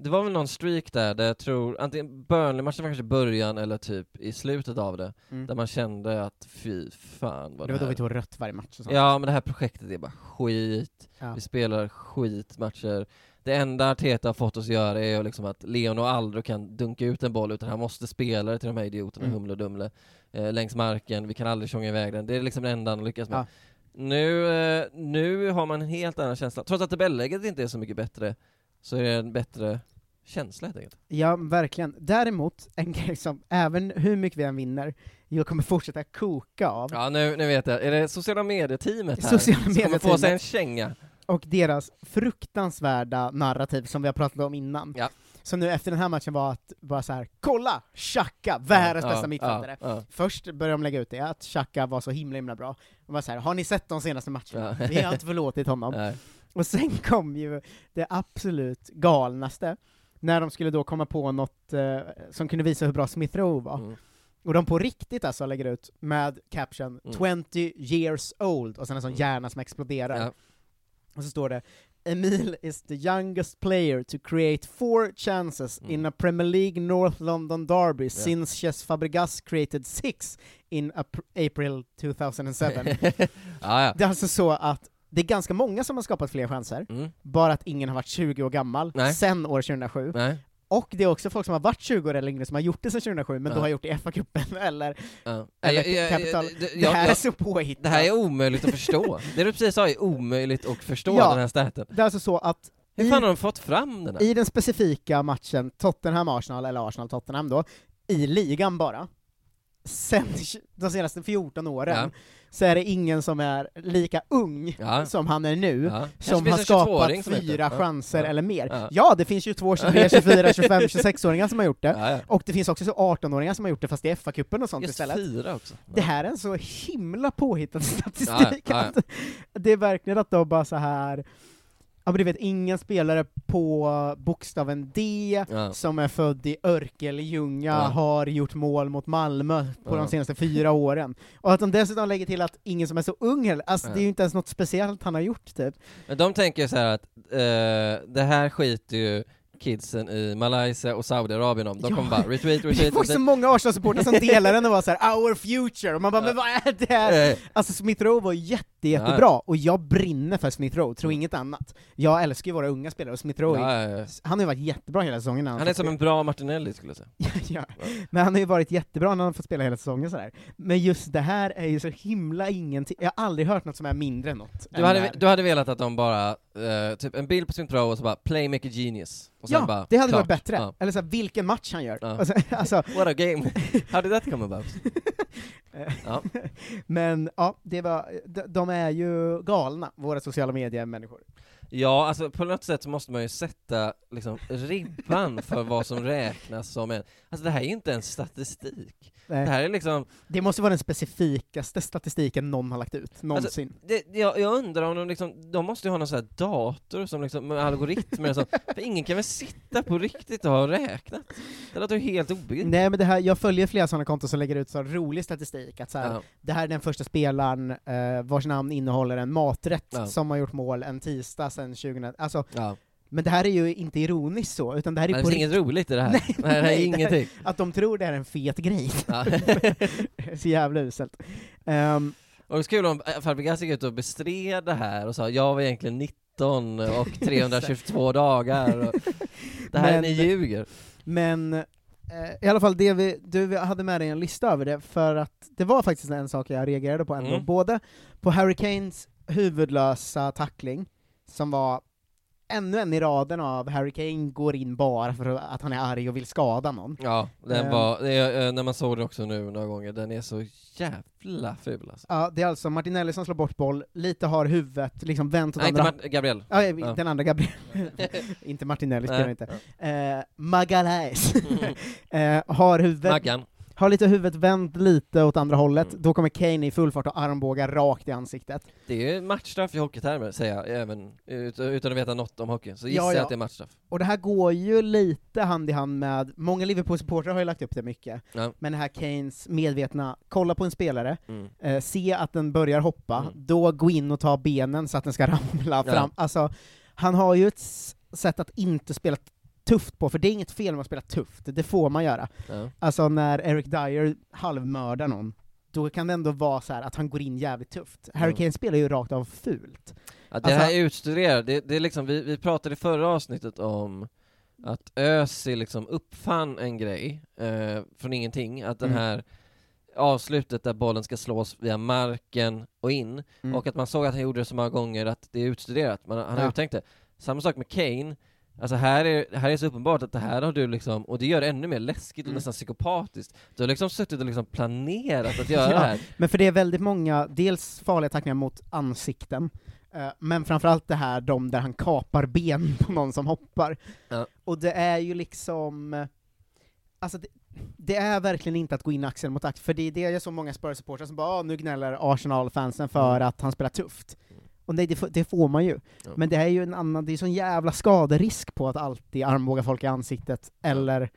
det var väl någon streak där, där jag tror, antingen Burnley-matchen var kanske början eller typ i slutet av det, Mm. där man kände att fy fan vad Det var då här... vi tog rött varje match och sånt. Ja men det här projektet är bara skit, Ja. vi spelar skitmatcher Det enda Arteta har fått oss att göra är liksom att Leon och aldrig kan dunka ut en boll utan han måste spela det till de här idioterna, Mm. Humle och Dumle eh, Längs marken, vi kan aldrig tjonga iväg den, det är liksom det enda han lyckas med Ja. nu, eh, nu har man en helt annan känsla, trots att tabelläget inte är så mycket bättre Så är det en bättre känsla helt enkelt Ja, verkligen. Däremot, en grej som, även hur mycket vi än vinner, jag kommer fortsätta koka av, Ja nu, nu vet jag, är det sociala medier-teamet här Sociala som kommer få sig en känga? och deras fruktansvärda narrativ som vi har pratat om innan. Ja. Som nu efter den här matchen var att, bara så här, kolla! Xhaka, världens Ja, bästa ja, mittfältare. ja. Först började de lägga ut det, att Xhaka var så himla himla bra. De var så här, har ni sett de senaste matcherna? Vi har inte förlåtit honom. Nej. Och sen kom ju det absolut galnaste, när de skulle då komma på något eh, som kunde visa hur bra Smith Rowe var. Mm. Och de på riktigt alltså lägger ut med caption Mm. 20 years old, och sen en sån hjärna som exploderar. Ja. Och så står det Emil is the youngest player to create four chances in a Premier League North London derby since Cesc Fabregas created six in ap- April 2007. Ja, ja. Det är alltså så att det är ganska många som har skapat fler chanser, Mm. bara att ingen har varit 20 år gammal Nej. sen år 2007. Nej. Och det är också folk som har varit 20 år eller längre som har gjort det sen 2007, men Ja. då har gjort det i FA-cupen eller, Ja. eller Ja, ja, Capital. det- Det, här är så påhittat. Det här är omöjligt att förstå. Det du precis sa är omöjligt att förstå, den här staten. Det är alltså så att Hur fan har de fått fram den här? I den specifika matchen Tottenham-Arsenal, eller Arsenal-Tottenham då, i ligan bara, sen de senaste 14 åren, Ja. så är det ingen som är lika ung Ja. som han är nu, Ja. Som har skapat 22-åring som heter. fyra chanser eller mer. Ja. Det finns 22, 23, 24, 25, 26-åringar som har gjort det, och det finns också så 18-åringar som har gjort det fast i FA-cupen och sånt Just istället. fyra också. Det här är en så himla påhittad statistik. Det är verkligen att de bara så här Ja men du vet, ingen spelare på bokstaven D Ja. som är född i Örkelljunga Ja. har gjort mål mot Malmö på Ja. de senaste fyra åren. Och att de dessutom lägger till att ingen som är så ung heller, alltså det är ju inte ens något speciellt han har gjort typ. Men de tänker så här att eh, det här skiter ju kidsen i Malaysia och Saudiarabien om. De Ja. kommer bara retweet, retweet, får så retweet. många Arsenal-supportrar som delar den och var såhär 'Our future' och man bara 'Men vad är det här?' Eh, Alltså Smith Rowe var jätte, jättebra, Ja. och jag brinner för Smith Rowe, tro inget annat. Jag älskar ju våra unga spelare, och Smith Rowe, Ja, ja, ja. han har ju varit jättebra hela säsongen. när Han är som en bra Martinelli skulle jag säga. ja, men han har ju varit jättebra när han fått spela hela säsongen sådär. Men just det här är ju så himla ingenting, jag har aldrig hört något som är mindre än något. Du hade, det här. du hade velat att de bara, eh, typ en bild på sin pro och så bara 'Playmaker genius' och sen ja, bara, det hade klart. varit bättre. Ja. Eller så här, vilken match han gör. Ja. Alltså, alltså, What a game! How did that come about? Ja. men ja, det var, de, de är ju galna, våra sociala medier-människor. Ja, alltså på något sätt så måste man ju sätta liksom ribban för vad som räknas som en, alltså det här är ju inte en statistik. Nej. Det här är liksom, Det måste vara den specifikaste statistiken någon har lagt ut, någonsin. det, jag, jag undrar om de liksom, de måste ju ha någon sån här dator som liksom, med algoritmer och så, för ingen kan väl sitta på riktigt och ha räknat? Det låter ju helt obegripligt. Nej men det här, jag följer flera sådana konton som lägger ut så rolig statistik, att så här, Ja. det här är den första spelaren eh, vars namn innehåller en maträtt Ja. som har gjort mål en tisdag sedan 2000, alltså, Ja. men det här är ju inte ironiskt så, utan det här är Det på finns inget roligt i det här. Nej, det här är ingenting. Att de tror det är en fet grej. Ja. så jävla uselt. Ehm, Och det var kul om Fabregas gick ut och bestred det här och sa jag var egentligen 19 och 322 dagar och det här Men- ni ljuger. Men eh, i alla fall, det vi, du hade med dig en lista över det, för att det var faktiskt en sak jag reagerade på ändå, Mm. både på Harry Kanes huvudlösa tackling, som var ännu en i raden av Harry Kane går in bara för att han är arg och vill skada någon. Ja, den Ehm. var, det är, eh, när man såg den också nu några gånger, den är så jävla ful alltså. Ja, det är alltså Martinelli som slår bort boll, lite har huvudet liksom vänt åt Nej, inte andra... Mart- Gabriel. Ja, Ja. den andra Gabriel. inte Martinelli spelar inte. Eh, Magalhaes. eh, har huvudet... Maggan. Har lite huvudet vänt lite åt andra hållet, Mm. då kommer Kane i full fart och armbågar rakt i ansiktet. Det är matchstraff i hockeytermer, säger jag, även ut, utan att veta något om hockey. Så gissar Ja, jag ja. att det är matchstraff. Och det här går ju lite hand i hand med, många Liverpool-supportrar har ju lagt upp det mycket, Ja. men det här Kanes medvetna, kolla på en spelare, Mm. eh, se att den börjar hoppa, Mm. då gå in och ta benen så att den ska ramla fram. Alltså, han har ju ett sätt att inte spela tufft på, för det är inget fel med att spela tufft, det får man göra. Ja. Alltså när Eric Dyer halvmördar någon, då kan det ändå vara så här att han går in jävligt tufft. Harry Mm. Kane spelar ju rakt av fult. Ja, det Alltså- här är utstuderat, det, det är liksom, vi, vi pratade i förra avsnittet om att Özil liksom uppfann en grej eh, från ingenting, att den Mm. här avslutet där bollen ska slås via marken och in, Mm. och att man såg att han gjorde det så många gånger att det är utstuderat, man, han har Ja. uttänkt det. Samma sak med Kane, alltså här är, här är så uppenbart att det här har du liksom, och det gör det ännu mer läskigt och Mm. nästan psykopatiskt. Du har liksom suttit och liksom planerat att göra det här. Men för det är väldigt många, dels farliga tacklingar mot ansikten, eh, men framförallt det här de där han kapar ben på någon som hoppar. Ja. Och det är ju liksom, eh, alltså det, det är verkligen inte att gå in axel mot axel, för det är det jag så många Spurs-supportrar som bara "Ah, nu gnäller Arsenal-fansen för Mm. att han spelar tufft. Och nej, det, får- det får man ju. Ja. Men det är ju en annan, det är sån jävla skaderisk på att alltid armbåga folk i ansiktet, eller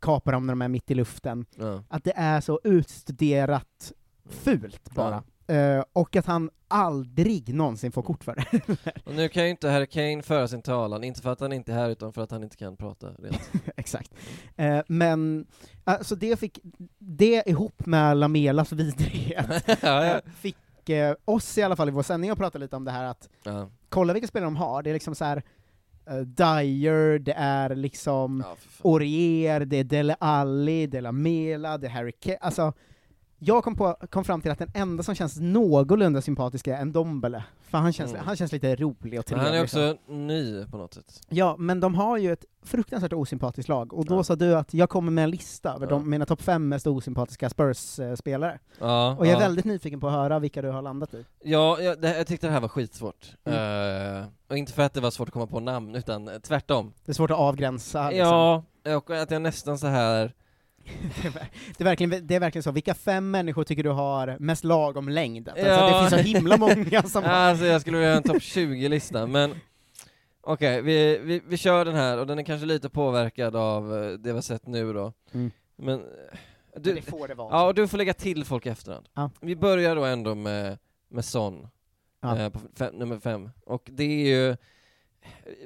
kapa dem när de är mitt i luften. Ja. Att det är så utstuderat fult bara. Eh, och att han aldrig någonsin får kort för det. Och nu kan ju inte Harry Kane föra sin talan, inte för att han inte är här utan för att han inte kan prata. Exakt. Eh, men, alltså det fick, det ihop med Lamelas vidrighet, Ja, ja. eh, fick eh, oss i alla fall i vår sändning att prata lite om det här att, Ja. kolla vilka spelare de har, det är liksom så här. Uh, Dyer, det är liksom Ja. Orier, det är Dele Alli, De La Mela, det är Harry Kane, alltså jag kom, på, kom fram till att den enda som känns någorlunda sympatisk är en Dombele, för han känns, Mm. han känns lite rolig och trevlig. han är liksom. också ny på något sätt. Ja, men de har ju ett fruktansvärt osympatiskt lag, och då Ja. sa du att jag kommer med en lista över Ja. de, mina topp fem mest osympatiska Spurs-spelare. Ja, Och jag är väldigt nyfiken på att höra vilka du har landat i. Ja, jag, det, jag tyckte det här var skitsvårt. Mm. Eh, och inte för att det var svårt att komma på namn, utan tvärtom. Det är svårt att avgränsa. liksom. Ja, och att jag nästan så här Det är verkligen, det är verkligen så, vilka fem människor tycker du har mest lagom längd? Alltså, Ja. Det finns så himla många som har... Alltså jag skulle vilja ha en topp 20-lista, men okej, vi, vi, vi kör den här, och den är kanske lite påverkad av eh, det vi har sett nu då. Mm. Men, eh, du, det får det vara. Ja, och du får lägga till folk i efterhand. Ja. Vi börjar då ändå med, med Son, Ja. eh, på fem, nummer fem. Och det är ju,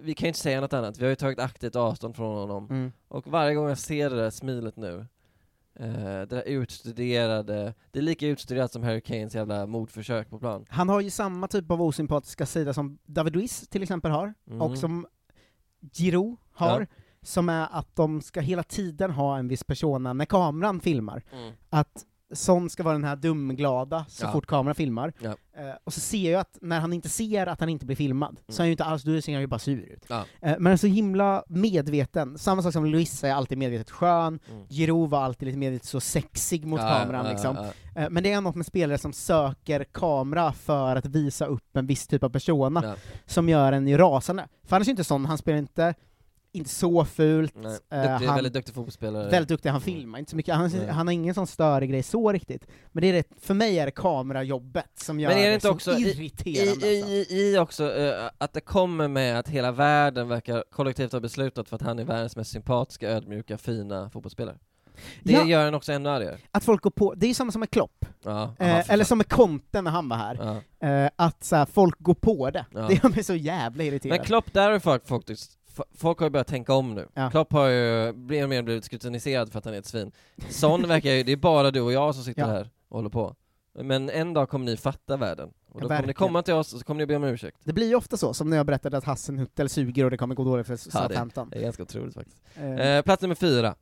vi kan ju inte säga något annat, vi har ju tagit aktivt avstånd från honom. Mm. Och varje gång jag ser det där smilet nu, eh, det där utstuderade, det är lika utstuderat som Harry Kanes jävla mordförsök på plan. Han har ju samma typ av osympatiska sida som David Luiz till exempel har, Mm. och som Giroud har, Ja. som är att de ska hela tiden ha en viss persona när kameran filmar. Mm. Att Son ska vara den här dumglada så Ja. fort kameran filmar. Ja. Eh, och så ser jag att när han inte ser att han inte blir filmad, så är han ju inte alls, då ser han ju bara sur ut. Ja. Eh, men så himla medveten, samma sak som Luis är alltid medvetet skön, Mm. Giroud var alltid lite medvetet så sexig mot kameran liksom. Eh, Men det är något med spelare som söker kamera för att visa upp en viss typ av persona, som gör en rasande. För annars är inte sån, han spelar inte, inte så fult, Nej, eh, duktig, han, väldigt duktig fotbollsspelare. väldigt duktig, han filmar inte så mycket, han, Nej. han har ingen sån störig grej så riktigt. Men det är det, för mig är det kamerajobbet som gör Men är det det inte så också i, irriterande. i, alltså. i, i också eh, att det kommer med att hela världen verkar kollektivt ha beslutat för att han är världens mest sympatiska, ödmjuka, fina fotbollsspelare. Det Ja. gör en också ännu argare. Att folk går på, det är samma som med Klopp, Ja, aha, eh, eller som med Conte när han var här, Ja. eh, att så här, folk går på det. Ja. Det gör mig så jävla irriterad. Men Klopp, där har folk faktiskt, folk har ju börjat tänka om nu. Ja. Klopp har ju mer och mer blivit skrutiniserad för att han är ett svin. Son verkar ju, det är bara du och jag som sitter Ja. här och håller på. Men en dag kommer ni fatta världen. Och då kommer ni komma till oss och så kommer ni be om ursäkt. Det blir ju ofta så, som när jag berättade att Hassenhuttel suger och det kommer gå dåligt för Ja, det, Southampton. är ganska otroligt faktiskt. Eh, Eh, plats nummer fyra.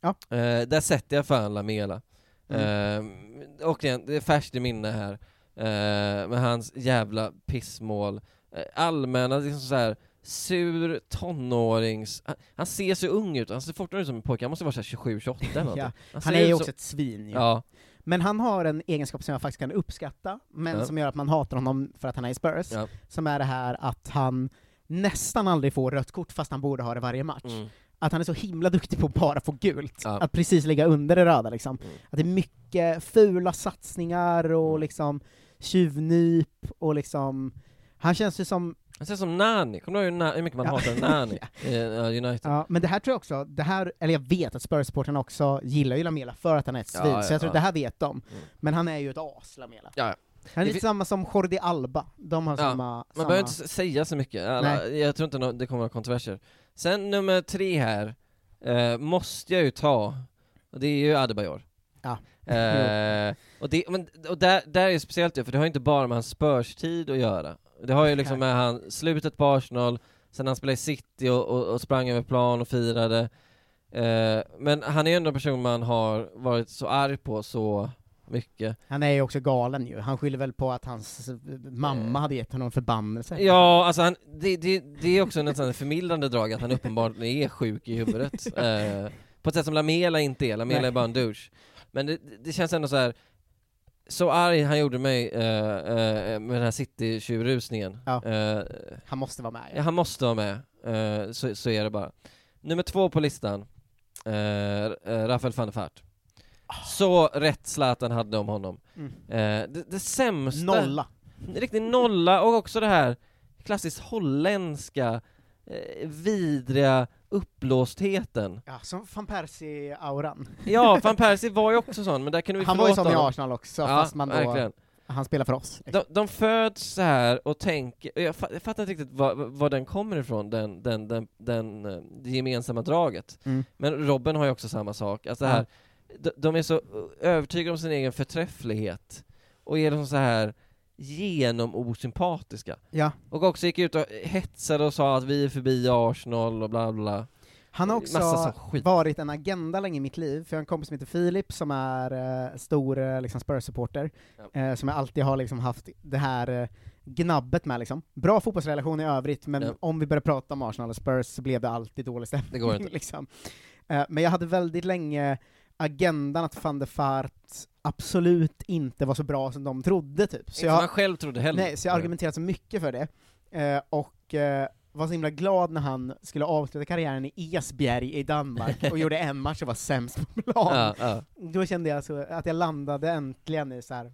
Ja. Eh, där sätter jag fan Lamela. Mm. Eh, och igen, det är färskt i minne här. Eh, med hans jävla pissmål. Eh, allmänna, liksom så här sur tonårings... Han, han ser så ung ut, han ser fortfarande ut som en pojke, han måste vara så här 27-28 eller någonting. ja. Han, Han är ju så- också ett svin ju. Ja, Men han har en egenskap som jag faktiskt kan uppskatta, men Ja. som gör att man hatar honom för att han är i Spurs, ja. som är det här att han nästan aldrig får rött kort fast han borde ha det varje match. Mm. Att han är så himla duktig på att bara få gult, Ja. att precis ligga under det röda liksom. Mm. Att det är mycket fula satsningar och Mm. liksom tjuvnyp och liksom, han känns ju som Han ser som Nani, kommer du ihåg hur mycket man Ja. hatar Nani i United? Ja, men det här tror jag också, det här, eller jag vet att Spurs-supportrarna också gillar ju Lamela för att han är ett svin, ja, så jag tror ja. det här vet de. Mm. Men han är ju ett as, Lamela. Ja, Han är lite samma som Jordi Alba, de har Ja, samma... man samma... behöver inte säga så mycket, Alla, jag tror inte det kommer några kontroverser. Sen nummer tre här, eh, måste jag ju ta, och det är ju Adebayor. Ja. Eh, och det, men, och där, där är det speciellt ju, för det har inte bara med hans Spurs-tid att göra. Det har ju liksom med han, slutet på Arsenal, sen han spelade i City och, och, och sprang över plan och firade. Eh, men han är ju ändå en person man har varit så arg på så mycket. Han är ju också galen ju, han skyller väl på att hans eh, mamma hade gett honom förbannelse. Ja, alltså han, det, det, det är också här förmildrande drag att han uppenbarligen är sjuk i huvudet. Eh, på ett sätt som Lamela inte är, Lamela Nej. är bara en douche. Men det, det känns ändå så här. Så arg han gjorde mig eh, eh, med den här City-tjurrusningen. Ja. Eh, Han måste vara med. ja, han måste vara med, så, så är det bara. Nummer två på listan, Rafael van der Vaart. Så rätt Zlatan hade om honom. Mm. Det, det sämsta... Nolla. En riktig nolla, och också det här klassiskt holländska, vidriga uppblåstheten. Ja, som van Persie-auran. Ja, van Persie var ju också sån, men där kunde vi Han var ju som i. Arsenal också, Ja, fast man då... verkligen. Han spelar för oss. De, de föds så här och tänker, jag, fa- jag fattar inte riktigt var, var den kommer ifrån, den, den, den, den, eh, det gemensamma draget. Mm. Men Robin har ju också samma sak, alltså här, de, de är så övertygade om sin egen förträfflighet, och är liksom så här genom osympatiska. Ja. Och också gick ut och hetsade och sa att vi är förbi Arsenal och bla bla. Han har också varit en agenda länge i mitt liv, för jag har en kompis som heter Filip som är eh, stor eh, liksom Spurs-supporter, eh, som jag alltid har liksom haft det här eh, gnabbet med liksom. Bra fotbollsrelation i övrigt, men Ja. om vi börjar prata om Arsenal och Spurs så blev det alltid dålig stämning. Det går inte. liksom. eh, men jag hade väldigt länge agendan att van der Vaart absolut inte var så bra som de trodde typ. Inte som han själv trodde heller. Nej, så jag argumenterade så mycket för det, eh, och eh, var så himla glad när han skulle avsluta karriären i Esbjerg i Danmark och gjorde en match och var sämst på plan. Ja, ja. Då kände jag så att jag landade äntligen i så här.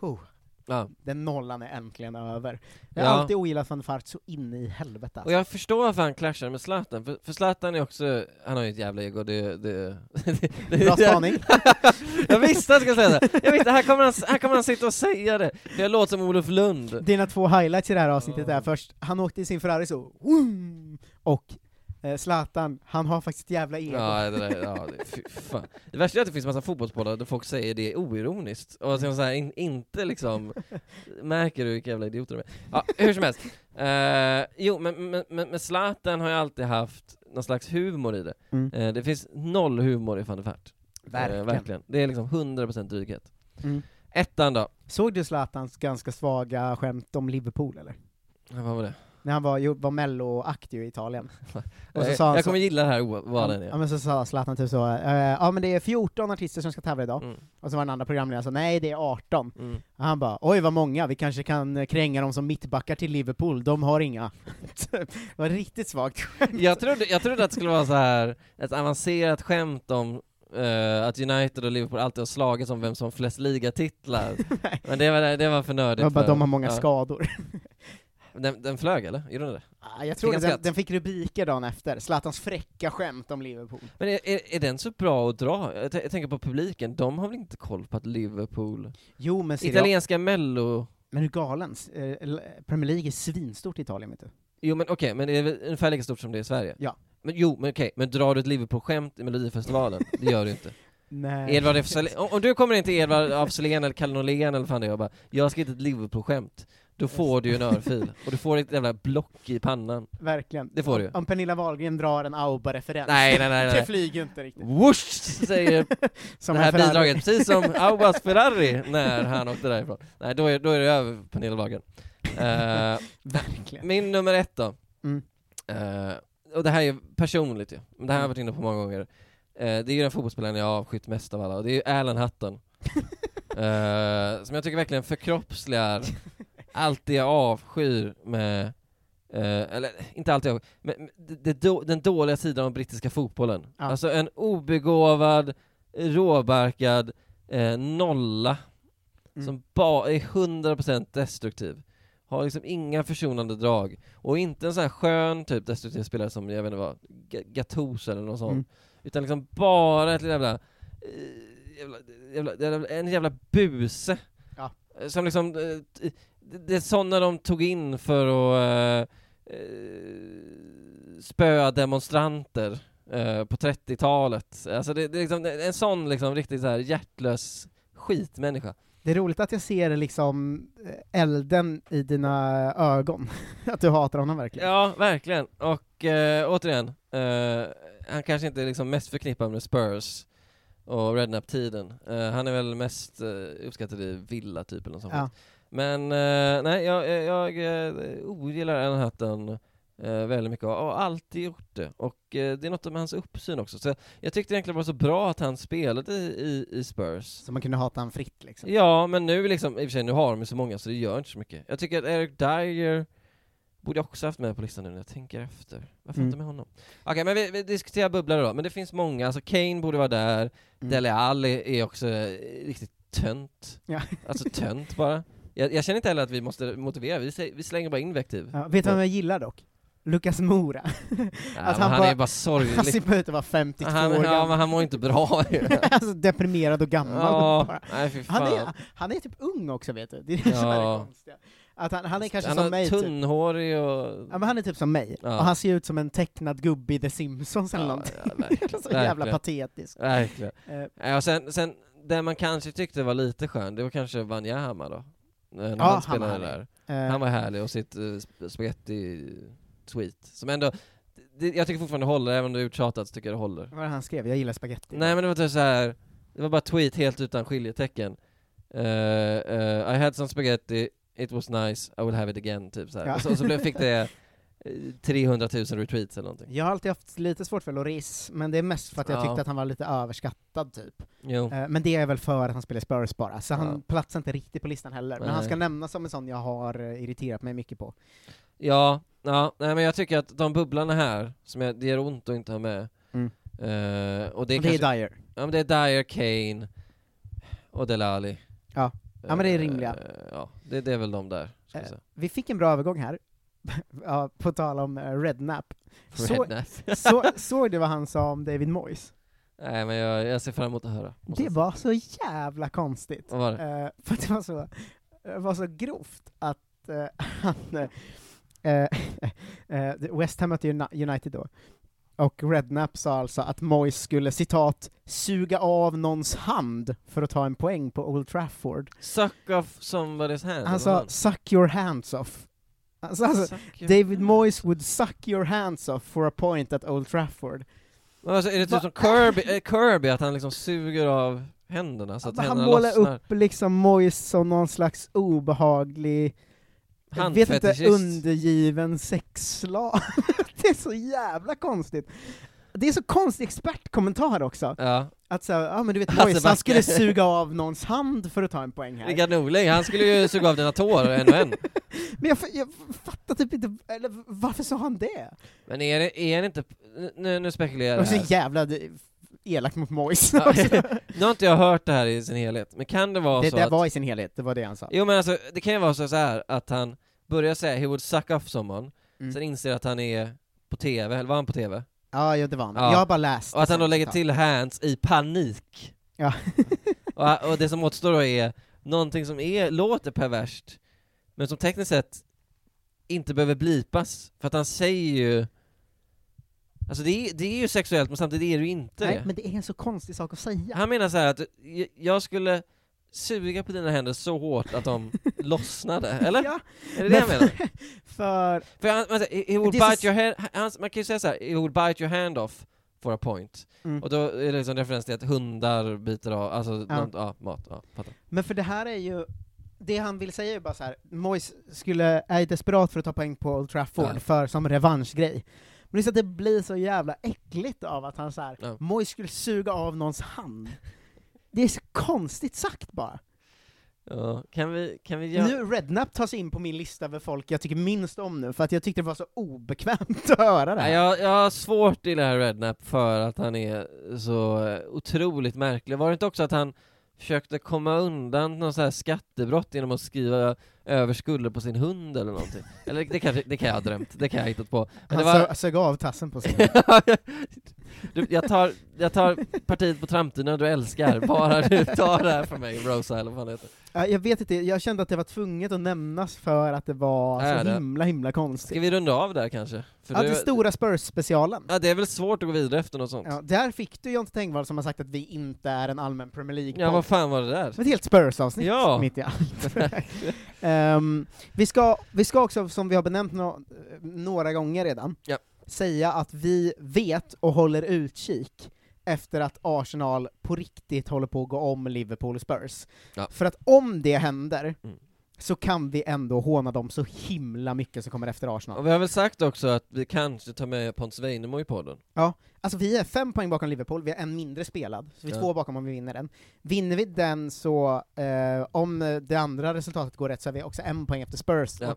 Oh, Ja. den nollan är äntligen över. Jag har Ja. alltid ogillat van Vaart så in i helvete alltså. Och jag förstår varför han clashar med Zlatan, för, för Zlatan är också, han har ju ett jävla ego, det... det, det Bra spaning. jag visste att jag skulle säga det! Jag visste, här kommer, han, här kommer han sitta och säga det! För jag låter som Olof Lund. Dina två highlights i det här avsnittet är först, han åkte i sin Ferrari så, och eh, Zlatan, han har faktiskt ett jävla ego. Ja, det där, ja, det, fan. Det värsta är att det finns massa fotbollspoddar där folk säger det oironiskt, och så här, in, inte liksom märker du vilka jävla idioter de är. Ja, hur som helst. Eh, jo, men, men, men, men Zlatan har ju alltid haft någon slags humor i det. Mm. Eh, det finns noll humor i van der Vaart. Verkligen. Eh, verkligen. Det är liksom 100% dryghet. Mm. Ettan då? Såg du Zlatans ganska svaga skämt om Liverpool eller? Ja, vad var det? När han var, var mello-aktig i Italien. Och så Eh, sa han jag så- kommer gilla det här o- vad den Ja, är. men så sa Zlatan typ så, eh, ja men det är 14 artister som ska tävla idag, Mm. och så var den andra programledaren så nej det är 18. Mm. Och han bara, oj vad många, vi kanske kan eh, kränga dem som mittbackar till Liverpool, de har inga. det var riktigt svagt skämt. Jag trodde, jag trodde att det skulle vara så här ett avancerat skämt om eh, att United och Liverpool alltid har slagits om vem som har flest ligatitlar. Men det var, det var för nördigt. Bara för, de har många ja. skador. Den, den flög eller? Gjorde den det? Ah, jag Fick tror han den, den fick rubriker dagen efter, Zlatans fräcka skämt om Liverpool. Men är, är, är den så bra att dra? Jag, jag tänker på publiken, de har väl inte koll på att Liverpool... Jo men Italienska mello... Men hur galen? Eh, Premier League är svinstort i Italien vet du. Jo men okej, men det är väl ungefär lika stort som det är i Sverige? Ja. Men jo, men okej, men drar du ett Liverpool-skämt i Melodifestivalen? Det gör du inte. Nej. Edvard Salen, om, om du kommer in till Edvard af Salen eller Kalle Norlén eller fan det och bara Jag ska hitta ett Liverpool-skämt Då får du ju en örfil, och du får ett jävla block i pannan Verkligen. Det får du. Om Pernilla Wahlgren drar en Auba-referens. Nej, nej, nej, nej. det flyger inte riktigt. Whoosh! Säger Som det här bidraget, precis som Aubas Ferrari när han åkte därifrån. Nej, då är, då är det över Pernilla Wahlgren. Eh, Verkligen. Min nummer ett då. Mm. Eh, och det här är personligt ju, det här har jag varit inne på många gånger. Eh, det är ju den fotbollsspelaren jag avskytt mest av alla, och det är ju Alan Hutton. Som jag tycker verkligen förkroppsligar allt det jag avskyr med Eh, eller inte alltid, men men det, det, den dåliga sidan av brittiska fotbollen. Ja. Alltså en obegåvad, råbarkad eh, nolla Mm. som bara är 100% destruktiv. Har liksom inga försonande drag. Och inte en sån här skön typ destruktiv spelare som, jag vet inte vad, Ga- Gattuso eller något sånt. Mm. Utan liksom bara ett jävla, eh, jävla, jävla, jävla en jävla buse. Ja. som liksom, eh, det det är sådana de tog in för att eh, eh, spöa demonstranter eh, på 30-talet. Alltså det, det är liksom, en sån liksom riktigt så här hjärtlös skitmänniska. Det är roligt att jag ser liksom eh, elden i dina ögon, att du hatar honom verkligen. Ja, verkligen. Och eh, återigen, eh, han kanske inte är liksom mest förknippad med Spurs och Rednap-tiden. Eh, han är väl mest eh, uppskattad i Villa typ eller något sånt. Ja. Men eh, nej, jag, jag, jag eh, ogillar Alan Hutton eh, väldigt mycket och har alltid gjort det. Och eh, det är något med hans uppsyn också. Så jag, jag tyckte egentligen det var så bra att han spelade i, i, i Spurs. Så man kunde hata honom fritt liksom. Ja, men nu liksom, i och för sig, nu har de ju så många så det gör inte så mycket. Jag tycker att Eric Dyer borde jag också haft med på listan nu när jag tänker efter. Varför Mm. inte med honom? Okej, men vi, vi diskuterar bubblare då, men det finns många, alltså Kane borde vara där, Mm. Dele Alli är också eh, riktigt tönt. Ja. Alltså tönt bara. Jag, jag känner inte heller att vi måste motivera, vi, vi slänger bara invektiv. Ja, vet du vem jag gillar dock? Lukas Mora. men han är bara sorglig. Han ser bara ut att vara 52 Han- år ja, gammal. men han mår inte bra alltså deprimerad och gammal Ja, bara. nej, fy han, är, fan. han är typ ung också vet du, det är det som är det Ja. konstiga. Att han, han är kanske Han som mig typ. tunnhårig och... Ja men han är typ som mig, Ja. och han ser ut som en tecknad gubbe i The Simpsons eller Ja, någonting. ja, verkligen, så jävla patetisk. Verkligen. Eh, Ja, och sen, sen, det man kanske tyckte var lite skön, det var kanske Wanyama då? Eh, När Ja, han han spelade var där. härlig. Eh. Han var härlig och sitt uh, spaghetti tweet, som ändå, det, jag tycker fortfarande håller, även om det är uttjatat så tycker jag det håller. Vad var det han skrev? Jag gillar spaghetti. Nej men det var typ så här. det var bara tweet helt utan skiljetecken. Eh, eh, I had some spaghetti, it was nice, I will have it again, typ så. Ja. Och så, och så blev- fick det eh, 300 000 retweets eller någonting. Jag har alltid haft lite svårt för Loris, men det är mest för att jag Ja. tyckte att han var lite överskattad typ. Jo. Eh, Men det är väl för att han spelar Spurs bara, så Ja. han platsar inte riktigt på listan heller. Men han ska nämnas som en sån jag har eh, irriterat mig mycket på. Ja, ja, nej men jag tycker att de bubblarna här, som jag, det gör ont att inte ha med, Mm. eh, och det är, Och det är kanske, Dyer. Ja men det är Dyer, Kane och Delali. Ja. Ja, men det är rimliga. Ja, det, det är väl de där, ska Eh, säga. Vi fick en bra övergång här, ja, på tal om uh, Rednap. Så, Rednap. så, såg du vad han sa om David Moyes? Nej men jag, jag ser fram emot att höra. måste Det var så jävla konstigt. Vad var det? Eh, för det var så, det var så grovt att eh, han, eh, eh, West Ham mötte Uni- United då, och Rednap sa alltså att Moyes skulle citat ”suga av någons hand” för att ta en poäng på Old Trafford. Suck off somebody's hand. Han sa ”suck your hands off”. Alltså, alltså, David Moyes would suck your hands off for a point at Old Trafford. Alltså, är det typ som Kirby, eh, Kirby, att han liksom suger av händerna så att Men han händerna målar lossnar? upp liksom Moyes som någon slags obehaglig, jag vet inte, undergiven sexslav. det är så jävla konstigt. Det är så konstig expertkommentar också. Ja. Att säga, ja men du vet Hasse Moyes, han skulle suga av någons hand för att ta en poäng här. Rickard Norling, han skulle ju suga av dina tår en och en. Men jag, jag fattar typ inte, eller varför sa han det? Men är det, är det inte, nu, nu spekulerar jag så här. jävla d- elakt mot Moyes. Ja, nu har inte jag hört det här i sin helhet, men kan det vara det så det att... var i sin helhet, det var det han sa. Jo men alltså, det kan ju vara så, så här att han börjar säga 'he would suck off someone' Mm. sen inser att han är på TV, eller var han på TV? Ja, ja det var han. Ja. Jag har bara läst Och att han då lägger till 'hands' i panik. Ja. och, och det som återstår då är någonting som är, låter perverst, men som tekniskt sett inte behöver blipas, för att han säger ju Alltså det är, det är ju sexuellt men samtidigt är det ju inte Nej, det. men det är en så konstig sak att säga. Han menar så här att jag skulle suga på dina händer så hårt att de lossnade, eller? Ja, Är det det han men menar? För... För han, man, he would bite your hand, han, man kan ju säga så här, he would bite your hand off for a point. Mm. Och då är det liksom referens till att hundar biter av, alltså, Ja. någon, ja, mat, ja, fattar. Men för det här är ju, det han vill säga är ju bara så här. Moyes skulle, är desperat för att ta poäng på Old Trafford, Ja. för som revanschgrej. Men det är så att det blir så jävla äckligt av att han så här, Ja. Moyes skulle suga av någons hand. Det är så konstigt sagt bara. Ja, kan vi, kan vi göra... Nu, Rednap tas in på min lista över folk jag tycker minst om nu, för att jag tyckte det var så obekvämt att höra det här. Jag, jag har svårt i det här Rednap för att han är så eh, otroligt märklig. Var det inte också att han försökte komma undan någon så här skattebrott genom att skriva över skulder på sin hund eller någonting? Eller det, kanske, det kan jag ha drömt, det kan jag ha hittat på. Men han det var... sö- sög av tassen på sin. du, jag, tar, jag tar partiet på trampdynan du älskar, bara du tar det här från mig, Rosa eller vad det heter. Ja, Jag vet inte, jag kände att det var tvunget att nämnas för att det var Är så det? himla himla konstigt. Ska vi runda av där kanske? För ja, det- det stora Spurs-specialen. Ja, det är väl svårt att gå vidare efter något sånt. Ja, där fick du Jonte Tengvall som har sagt att vi inte är en allmän Premier League Ja, vad fan var det där? Ett helt Spurs-avsnitt Ja. mitt i allt. Ehm, vi, ska, vi ska också, som vi har benämnt nå- några gånger redan, Ja. Säga att vi vet och håller utkik efter att Arsenal på riktigt håller på att gå om Liverpool och Spurs. Ja. För att om det händer, Mm. så kan vi ändå håna dem så himla mycket som kommer efter Arsenal. Och vi har väl sagt också att vi kanske tar med Pontus Weinemo i podden. Ja, alltså vi är fem poäng bakom Liverpool, vi har en mindre spelad, så vi är Ja. två bakom om vi vinner den. Vinner vi den så, eh, om det andra resultatet går rätt, så är vi också en poäng efter Spurs. Ja.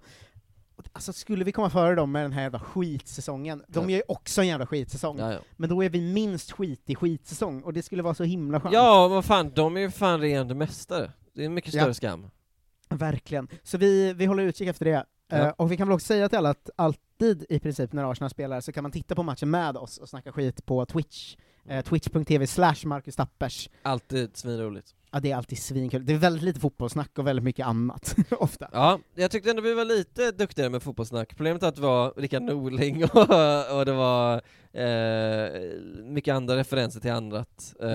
Alltså skulle vi komma före dem med den här jävla skitsäsongen, de Ja. gör ju också en jävla skitsäsong, Ja, ja. men då är vi minst skit i skitsäsong, och det skulle vara så himla skönt. Ja, vad fan, de är ju fan regerande mästare. Det är en mycket större skam. Verkligen. Så vi, vi håller utkik efter det. Eh, och vi kan väl också säga till alla att alltid i princip när Arsenal spelar så kan man titta på matchen med oss och snacka skit på Twitch. Mm. Eh, Twitch.tv slash Marcus Tappers. Alltid svinroligt. Ja, det är alltid svinkul. Det är väldigt lite fotbollssnack och väldigt mycket annat, ofta. Ja, jag tyckte ändå vi var lite duktigare med fotbollssnack. Problemet är att det var Rickard Norling och, och det var mycket andra referenser till annat. Eh,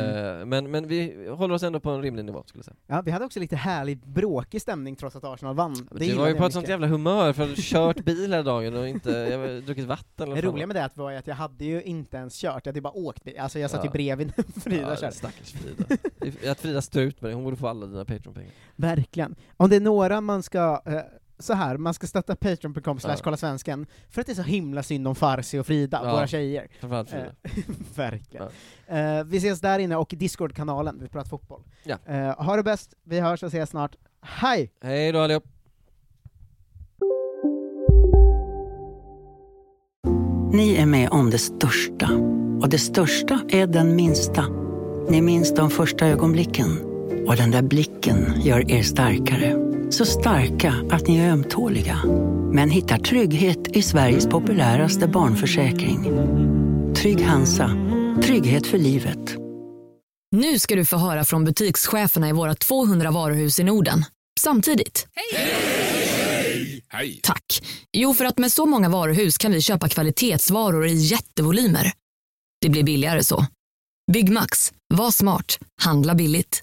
men, men vi håller oss ändå på en rimlig nivå skulle jag säga. Ja, vi hade också lite härlig bråkig stämning trots att Arsenal vann. Du gillade var ju på ett sånt jävla humör för att du kört bil hela dagen och inte jag druckit vatten eller Det roliga med det var ju att jag hade ju inte ens kört, jag hade bara åkt bil. Alltså jag satt ju Ja. bredvid när Frida ja, körde. Stackars Frida. Det Att Frida står ut med det, hon borde få alla dina Patreon-pengar. Verkligen. Om det är några man ska, eh, så här, man ska stötta patreon.com slash Ja. kolla svensken för att det är så himla synd om Farsi och Frida, Ja, våra tjejer. framförallt Frida. Eh, Verkligen. Eh, vi ses där inne, och i Discord-kanalen, vi pratar fotboll. Ja. Eh, ha det bäst, vi hörs och ses snart. Hej! Hej då allihop! Ni är med om det största. Och det största är den minsta. Ni minns de första ögonblicken. Och den där blicken gör er starkare. Så starka att ni är ömtåliga. Men hittar trygghet i Sveriges populäraste barnförsäkring. Trygg Hansa. Trygghet för livet. Nu ska du få höra från butikscheferna i våra 200 varuhus i Norden. Samtidigt. Hej! Tack. Jo, för att med så många varuhus kan vi köpa kvalitetsvaror i jättevolymer. Det blir billigare så. Byggmax. Var smart. Handla billigt.